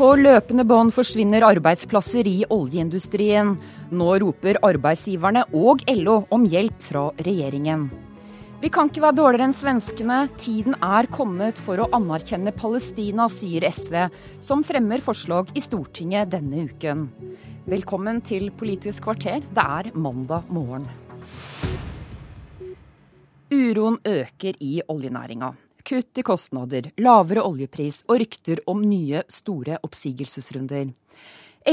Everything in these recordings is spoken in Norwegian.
På løpende bånd forsvinner arbeidsplasser i oljeindustrien. Nå roper arbeidsgiverne og LO om hjelp fra regjeringen. Vi kan ikke være dårligere enn svenskene. Tiden er kommet for å anerkjenne Palestina, sier SV, som fremmer forslag i Stortinget denne uken. Velkommen til Politisk kvarter. Det er mandag morgen. Uroen øker i oljenæringa. Kutt i kostnader, lavere oljepris og rykter om nye, store oppsigelsesrunder.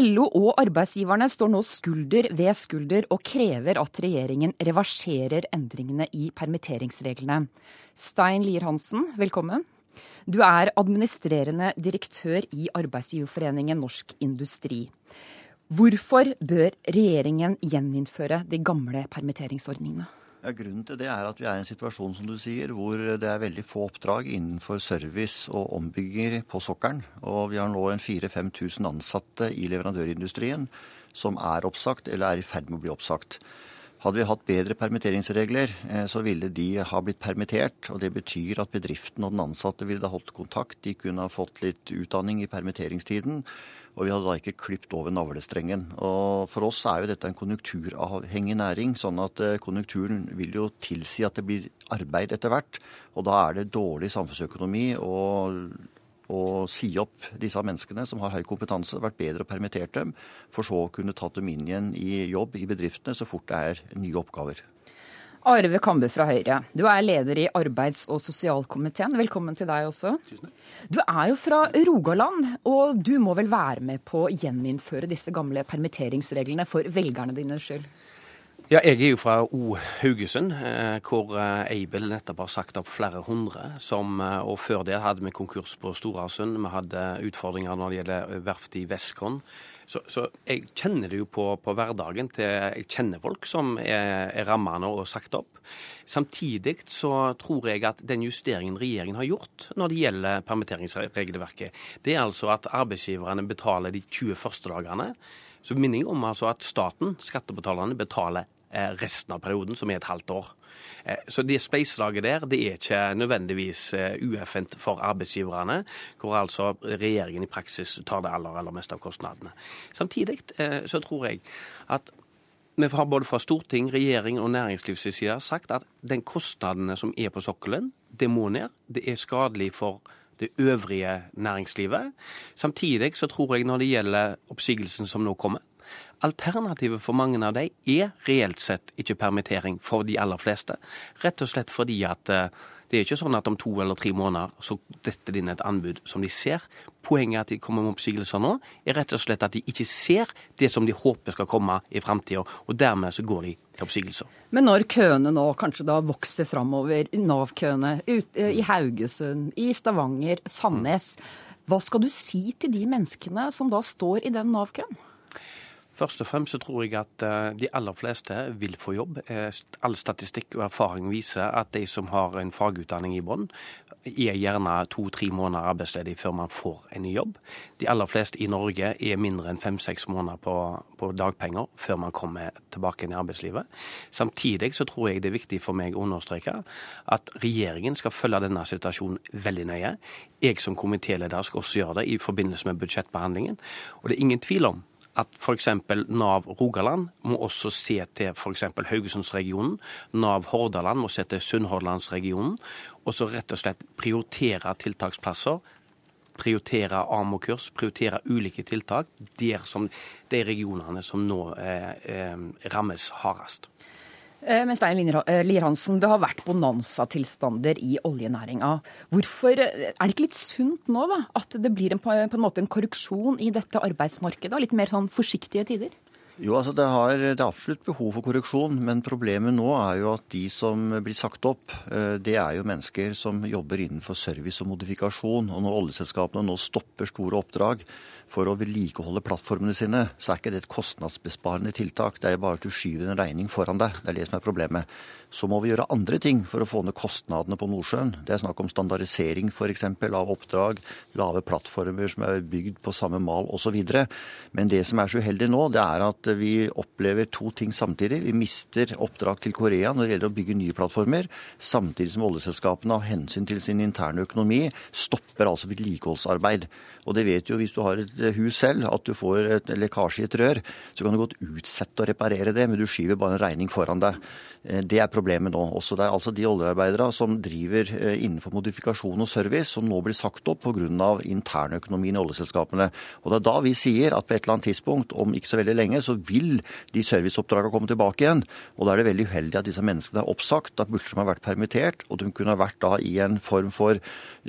LO og arbeidsgiverne står nå skulder ved skulder og krever at regjeringen reverserer endringene i permitteringsreglene. Stein Lier-Hansen, velkommen. Du er administrerende direktør i Arbeidsgiverforeningen Norsk Industri. Hvorfor bør regjeringen gjeninnføre de gamle permitteringsordningene? Ja, grunnen til det er at vi er i en situasjon som du sier, hvor det er veldig få oppdrag innenfor service og ombygginger på sokkelen. Og vi har nå en 4000-5000 ansatte i leverandørindustrien som er oppsagt eller er i ferd med å bli oppsagt. Hadde vi hatt bedre permitteringsregler, eh, så ville de ha blitt permittert. og Det betyr at bedriften og den ansatte ville da holdt kontakt. De kunne ha fått litt utdanning i permitteringstiden. Og vi hadde da ikke klipt over navlestrengen. Og for oss er jo dette en konjunkturavhengig næring, sånn at eh, konjunkturen vil jo tilsi at det blir arbeid etter hvert. Og da er det dårlig samfunnsøkonomi å, å si opp disse menneskene som har høy kompetanse. Det har vært bedre å permittere dem, for så å kunne tatt dem inn igjen i jobb i bedriftene så fort det er nye oppgaver. Arve Kambe fra Høyre, du er leder i arbeids- og sosialkomiteen. Velkommen til deg også. Du er jo fra Rogaland, og du må vel være med på å gjeninnføre disse gamle permitteringsreglene for velgerne dine skyld? Ja, jeg er jo fra O. Haugesund, eh, hvor eh, Aibel nettopp har sagt opp flere hundre. Som, eh, og før det hadde vi konkurs på Storasund. Vi hadde utfordringer når det gjelder verftet i Vestkorn. Så, så, jeg kjenner det jo på, på, hverdagen til Jeg kjenner folk som er, er ramma og sagt opp. Samtidig så tror jeg at den justeringen regjeringen har gjort når det gjelder permitteringsregelverket, det er altså at arbeidsgiverne betaler de 20 første dagene. Så minner jeg om altså at staten, skattebetalerne, betaler resten av perioden, som er et halvt år. Eh, så det spleiselaget der det er ikke nødvendigvis eh, ueffent for arbeidsgiverne, hvor altså regjeringen i praksis tar det aller, aller meste av kostnadene. Samtidig så tror jeg at vi har både fra storting, regjering og næringslivets side sagt at den kostnadene som er på sokkelen, det må ned. Det er skadelig for det øvrige næringslivet. Samtidig så tror jeg når det gjelder oppsigelsen som nå kommer, Alternativet for mange av dem er reelt sett ikke permittering for de aller fleste. Rett og slett fordi at eh, det er ikke sånn at om to eller tre måneder så detter det inn et anbud som de ser. Poenget at de kommer med oppsigelser nå, er rett og slett at de ikke ser det som de håper skal komme i framtida. Og dermed så går de til oppsigelser. Men når køene nå kanskje da vokser framover, Nav-køene eh, i Haugesund, i Stavanger, Sandnes, hva skal du si til de menneskene som da står i den Nav-køen? Først og fremst så tror jeg at eh, de aller fleste vil få jobb. Eh, all statistikk og erfaring viser at de som har en fagutdanning i bånn, er gjerne to-tre måneder arbeidsledig før man får en ny jobb. De aller fleste i Norge er mindre enn fem-seks måneder på, på, dagpenger før man kommer tilbake inn i arbeidslivet. Samtidig så tror jeg det er viktig for meg å understreke at regjeringen skal følge denne situasjonen veldig nøye. Jeg som komitéleder skal også gjøre det i forbindelse med budsjettbehandlingen. Og det er ingen tvil om at f.eks. Nav Rogaland må også se til f.eks. Haugesundsregionen. Nav Hordaland må se til Sunnhordlandsregionen. Og så rett og slett prioritere tiltaksplasser. Prioritere AMO-kurs, prioritere ulike tiltak der som de regionene som nå eh, eh, rammes hardest. Eh, men Stein eh, Lier-Hansen, det har vært bonanzatilstander i oljenæringa. Hvorfor eh, Er det ikke litt sunt nå da, at det blir en, på en måte en korreksjon i dette arbeidsmarkedet? Litt mer sånn forsiktige tider? Jo, altså det, har, det, er absolutt behov for korreksjon, men problemet nå er jo at de som blir sagt opp, det er jo mennesker som jobber innenfor service og modifikasjon. Og når oljeselskapene nå stopper store oppdrag, for å vedlikeholde plattformene sine, så er ikke det et kostnadsbesparende tiltak. Det er bare at du skyver en regning foran deg. Det er det som er problemet. Så må vi gjøre andre ting for å få ned kostnadene på Nordsjøen. Det er snakk om standardisering f.eks. av oppdrag, lave plattformer som er bygd på samme mal osv. Men det som er så uheldig nå, det er at vi opplever to ting samtidig. Vi mister oppdrag til Korea når det gjelder å bygge nye plattformer, samtidig som oljeselskapene av hensyn til sin interne økonomi stopper altså vedlikeholdsarbeid. Og det vet jo, hvis du har et hus selv, at du får et lekkasje i et rør, så kan du godt utsette å reparere det, men du skyver bare en regning foran deg. Eh, det er problemet nå. Også det er altså de oljearbeidere som driver eh, innenfor modifikasjon og service, som nå blir sagt opp pga. internøkonomien i oljeselskapene. Og Det er da vi sier at på et eller annet tidspunkt, om ikke så veldig lenge, så vil de serviceoppdragene komme tilbake igjen. Og da er det veldig uheldig at disse menneskene er oppsagt. Da burde de ha vært permittert, og de kunne ha vært da i en form for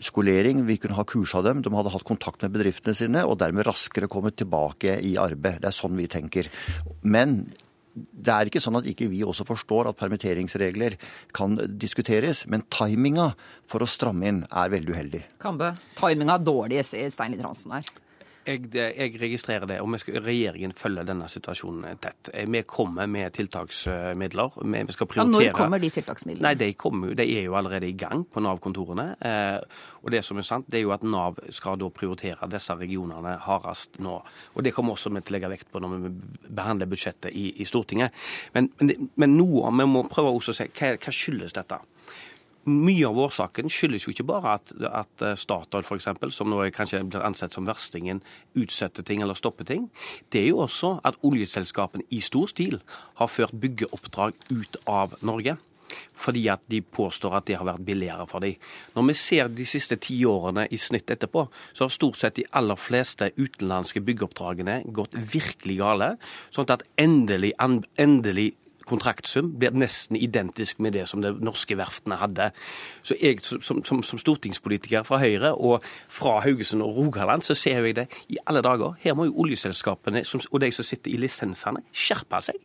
skolering. Vi kunne ha kursa dem, de hadde hatt kontakt med bedriftene sine, og dermed raskere kommet tilbake i arbeid. Det er sånn vi tenker. Men det er ikke sånn at ikke vi også forstår at permitteringsregler kan diskuteres, men timinga for å stramme inn er veldig uheldig. Kambe, timinga er dårlig, sier Stein Linder Hansen her jeg, jeg, registrerer det, og skal, regjeringen følger denne situasjonen tett. Eh, vi kommer med tiltaksmidler. Vi skal prioritere. Ja, når kommer de tiltaksmidlene? Nei, de, kommer, de, er jo allerede i gang på Nav-kontorene. Eh, og det som er sant, det er jo at Nav skal da prioritere disse regionene hardest nå. Og det kommer også vi til å legge vekt på når vi behandler budsjettet i, i Stortinget. Men, men, men noe, vi må prøve også å se hva, hva skyldes dette. Mye av årsaken skyldes jo ikke bare at, at eh, Statoil f.eks., som nå kanskje blir ansett som verstingen, utsetter ting eller stopper ting. Det er jo også at oljeselskapene i stor stil har ført byggeoppdrag ut av Norge fordi at de påstår at det har vært billigere for dem. Når vi ser de siste ti årene i snitt etterpå, så har stort sett de aller fleste utenlandske byggeoppdragene gått virkelig gale. Sånn at endelig, endelig kontraktsum blir nesten identisk med det som de norske verftene hadde. Så jeg som, som, som stortingspolitiker fra Høyre og fra Haugesund og Rogaland, så ser jeg det i alle dager. Her må jo oljeselskapene og de som sitter i lisensene, skjerpe seg.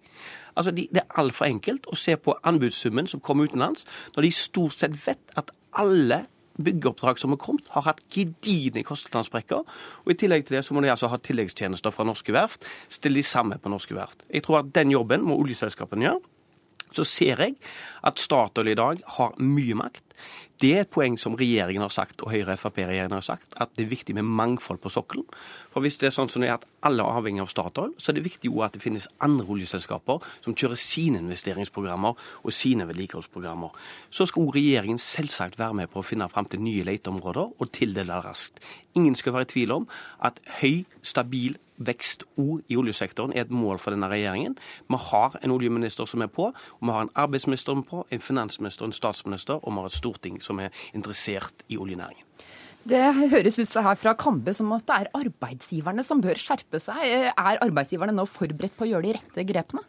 Altså, de, Det er altfor enkelt å se på anbudssummen som kommer utenlands, når de stort sett vet at alle byggeoppdrag som har kommet, har hatt gedigne kostnadssprekker. Og I tillegg til det så må de altså ha tilleggstjenester fra norske verft. Stille de samme på norske verft. Jeg tror at den jobben må oljeselskapene gjøre så ser jeg at Statoil i dag har mye makt. Det er et poeng som regjeringen har sagt, og Høyre-Frp-regjeringen har sagt, at det er viktig med mangfold på sokkelen. For hvis det er sånn som det er at alle er avhengig av Statoil, så er det viktig jo at det finnes andre oljeselskaper som kjører sine investeringsprogrammer og sine vedlikeholdsprogrammer. Så skal regjeringen selvsagt være med på å finne fram til nye leteområder og tildele raskt. Ingen skal være i tvil om at høy, stabil vekst òg i oljesektoren er et mål for denne regjeringen. Vi har en oljeminister som er på, og vi har en arbeidsminister som er på, en finansminister, en statsminister, og vi har et storting som er interessert i oljenæringen. Det høres ut her fra Kambe som at det er arbeidsgiverne som bør skjerpe seg. Er arbeidsgiverne nå forberedt på å gjøre de rette grepene?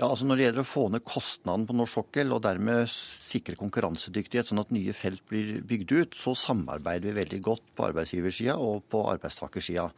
Ja, altså Når det gjelder å få ned kostnaden på norsk sokkel og dermed sikre konkurransedyktighet, sånn at nye felt blir bygd ut, så samarbeider vi veldig godt på arbeidsgiversida og på arbeidstakersida.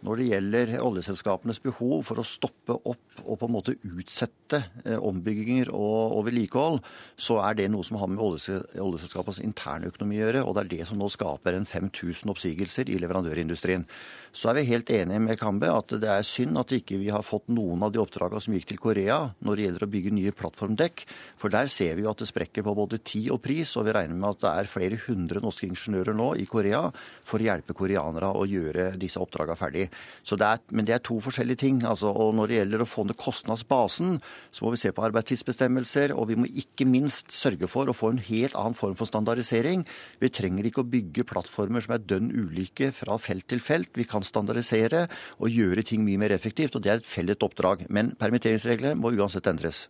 Når det gjelder oljeselskapenes behov for å stoppe opp og på en måte utsette eh, ombygginger og, vedlikehold, så er det noe som har med oljeselskapenes internøkonomi å gjøre. Og det er det som nå skaper en 5000 oppsigelser i leverandørindustrien. Så er vi helt enige med Kambe at det er synd at ikke vi har fått noen av de oppdragene som gikk til Korea når det gjelder å bygge nye plattformdekk. For der ser vi jo at det sprekker på både tid og pris, og vi regner med at det er flere hundre norske ingeniører nå i Korea for å hjelpe koreanere å gjøre disse oppdragene ferdig. Det er, men det er to forskjellige ting. Altså, og Når det gjelder å få ned kostnadsbasen, så må vi se på arbeidstidsbestemmelser, og vi må ikke minst sørge for å få en helt annen form for standardisering. Vi trenger ikke å bygge plattformer som er dønn ulike fra felt til felt. Vi kan standardisere og gjøre ting mye mer effektivt. og Det er et felles oppdrag. Men permitteringsreglene må uansett endres.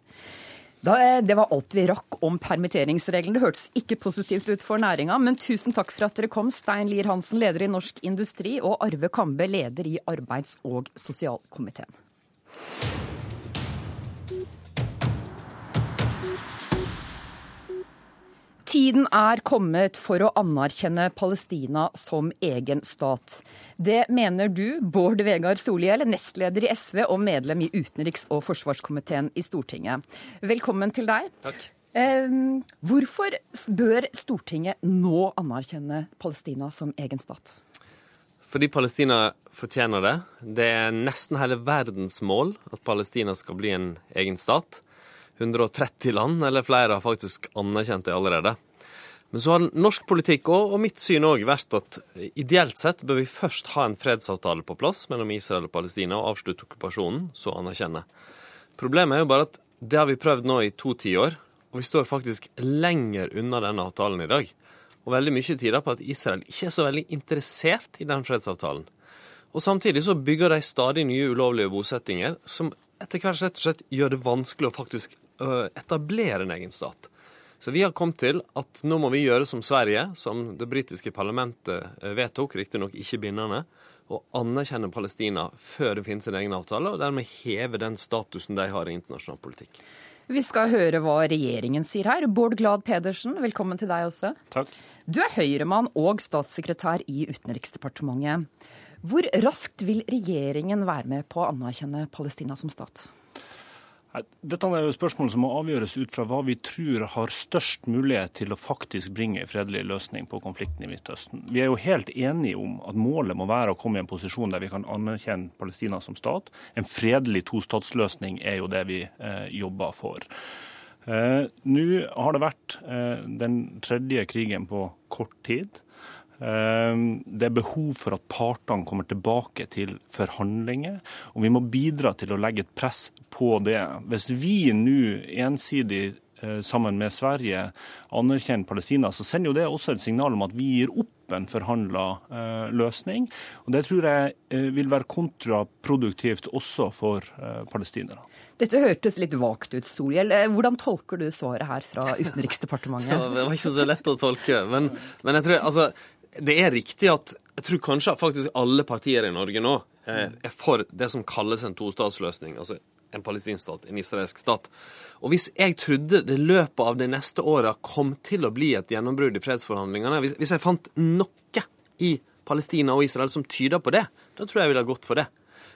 Da, eh, det var alt vi rakk om permitteringsreglene. Det hørtes ikke positivt ut for næringa, men tusen takk for at dere kom, Stein Lier Hansen, leder i Norsk Industri, og Arve Kambe, leder i arbeids- og sosialkomiteen. Tiden er kommet for å anerkjenne Palestina som egen stat. Det mener du, Bård Vegar Solhjell, nestleder i SV og medlem i utenriks- og forsvarskomiteen i Stortinget. Velkommen til deg. Takk. Hvorfor bør Stortinget nå anerkjenne Palestina som egen stat? Fordi Palestina fortjener det. Det er nesten hele verdens mål at Palestina skal bli en egen stat. 130 land eller flere har faktisk anerkjent det allerede. Men så har norsk politikk og, og mitt syn òg vært at ideelt sett bør vi først ha en fredsavtale på plass mellom Israel og Palestina og avslutte okkupasjonen, så anerkjenne. Problemet er jo bare at det har vi prøvd nå i to tiår, og vi står faktisk lenger unna denne avtalen i dag. Og veldig mye tyder på at Israel ikke er så veldig interessert i den fredsavtalen. Og samtidig så bygger de stadig nye ulovlige bosettinger, som etter hvert rett og slett gjør det vanskelig å faktisk etablere en egen stat. Så vi har kommet til at nå må vi gjøre som Sverige, som det britiske parlamentet øh, vedtok, riktignok ikke bindende, og anerkjenne Palestina før det finnes en egen avtale, og dermed heve den statusen de har i internasjonal politikk. Vi skal høre hva regjeringen sier her. Bård Glad Pedersen, velkommen til deg også. Takk. Du er Høyremann og statssekretær i Utenriksdepartementet. Hvor raskt vil regjeringen være med på å anerkjenne Palestina som stat? Dette er jo spørsmål som må avgjøres ut fra hva vi tror har størst mulighet til å faktisk bringe en fredelig løsning på konflikten i Midtøsten. Vi er jo helt enige om at målet må være å komme i en posisjon der vi kan anerkjenne Palestina som stat. En fredelig tostatsløsning er jo det vi eh, jobber for. Eh, Nå har det vært eh, den tredje krigen på kort tid. Ehm, det er behov for at partene kommer tilbake til forhandlinger, og vi må bidra til å legge et press på det. Hvis vi nå ensidig eh, sammen med Sverige anerkjenner Palestina, så sender jo det også et signal om at vi gir opp en forhandla eh, løsning. Og Det tror jeg eh, vil være kontraproduktivt også for palestinerne. Dette hørtes litt vagt ut, Solhjell. Hvordan tolker du svaret her fra Utenriksdepartementet? det var ikke så lett å tolke, men, men jeg tror altså det er riktig at jeg tror kanskje faktisk alle partier i Norge nå eh, er for det som kalles en tostatsløsning. altså en palestinsk stat, en israelsk stat. Og hvis jeg trodde det løpet av de neste åra kom til å bli et gjennombrudd i fredsforhandlingene, hvis, hvis, jeg fant noe i Palestina og Israel som tyder på det, da tror jeg jeg ville ha gått for det.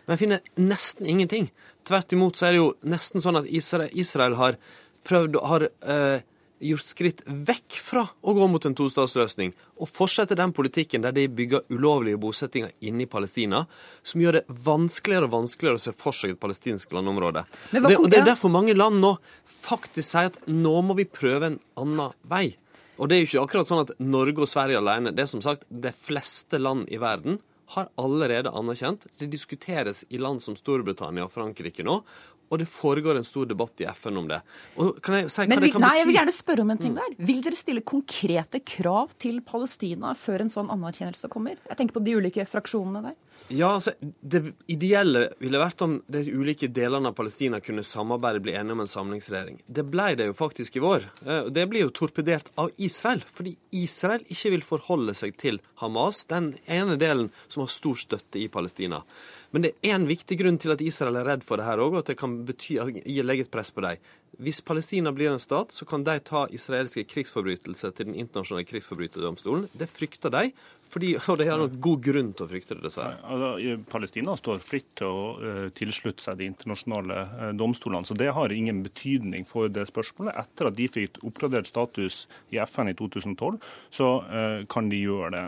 Men jeg finner nesten ingenting. Tvert imot så er det jo nesten sånn at Israel, Israel har prøvd har eh, gjort skritt vekk fra å gå mot en tostatsløsning, og fortsette den politikken der de bygger ulovlige bosettinger inne i Palestina, som gjør det vanskeligere og vanskeligere å se for seg et palestinsk landområde. Det, og Det er derfor mange land nå faktisk sier at nå må vi prøve en annen vei. Og det er jo ikke akkurat sånn at Norge og Sverige alene. Det er som sagt de fleste land i verden har allerede anerkjent. Det diskuteres i land som Storbritannia og Frankrike nå, og det foregår en stor debatt i FN om det. Jeg si hva vil, nei, jeg vil gjerne spørre om en ting der. Vil dere stille konkrete krav til Palestina før en sånn anerkjennelse kommer? Jeg tenker på de ulike fraksjonene der. Ja, altså, Det ideelle ville vært om de ulike delene av Palestina kunne samarbeide bli enige om en samlingsregjering. Det ble det jo faktisk i vår. Eh, det blir jo torpedert av Israel, fordi Israel ikke vil forholde seg til Hamas, den ene delen som har stor støtte i Palestina. Men det er en viktig grunn til at Israel er redd for det her òg, og at det kan bety, legge et press på dem. Hvis Palestina blir en stat, så kan de ta israelske krigsforbrytelser til Den internasjonale krigsforbryterdomstolen. Det frykter de, fordi, og det har nok god grunn til å frykte det, dessverre. Altså, Palestina står fritt til å uh, tilslutte seg de internasjonale uh, domstolene, så det har ingen betydning for det spørsmålet. Etter at de fikk oppgradert status i FN i 2012, så uh, kan de gjøre det.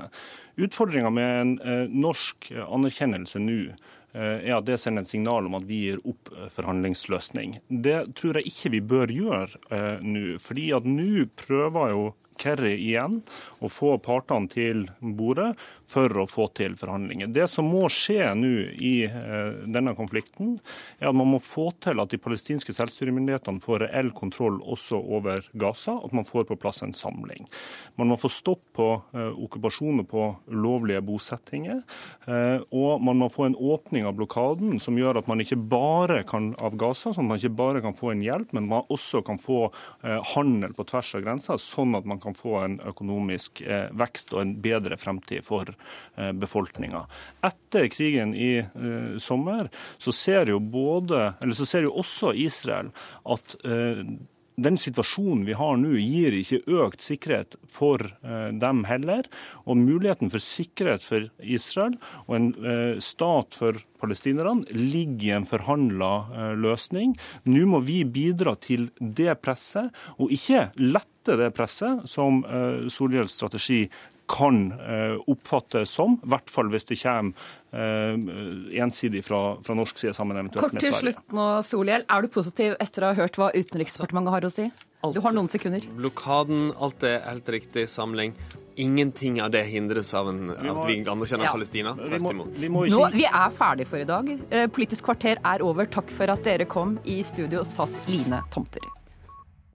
Utfordringa med en norsk anerkjennelse nå er at det sender et signal om at vi gir opp forhandlingsløsning. Det tror jeg ikke vi bør gjøre nå. fordi at nå prøver jo Kerry igjen og få partene til bordet for å få til forhandlinger. Det som må skje nå i eh, denne konflikten, er at man må få til at de palestinske selvstyremyndighetene får reell kontroll også over Gaza, at man får på plass en samling. Man må få stopp på eh, okkupasjoner på ulovlige bosettinger, eh, og man må få en åpning av blokaden som gjør at man ikke bare kan av Gaza, sånn at man ikke bare kan få en hjelp, men man også kan få handel på tvers av grensa, sånn at man kan få en økonomisk vekst og en bedre fremtid for Eh, befolkninga. Etter krigen i uh, sommer så ser jo både, så ser jo også Israel at den situasjonen vi har nå, gir ikke økt sikkerhet for eh, dem heller. Og muligheten for sikkerhet for Israel og en eh, stat for palestinerne ligger i en forhandla eh, løsning. Nå må vi bidra til det presset, og ikke lette det presset som Solhjells strategi kan eh, oppfattes som, i hvert fall hvis det kommer eh, ensidig fra, fra, norsk side sammen eventuelt. Kort til slutt nå, Solhjell. Er du positiv etter å ha hørt hva Utenriksdepartementet har å si? Alt, du har noen sekunder. Blokaden, alt er helt riktig. Samling. Ingenting av det hindres av en, vi må, at vi anerkjenner ja. Palestina. Tvert imot. Vi, vi, Nå, vi er ferdig for i dag. Eh, Politisk kvarter er over. Takk for at dere kom. I studio satt Line Tomter.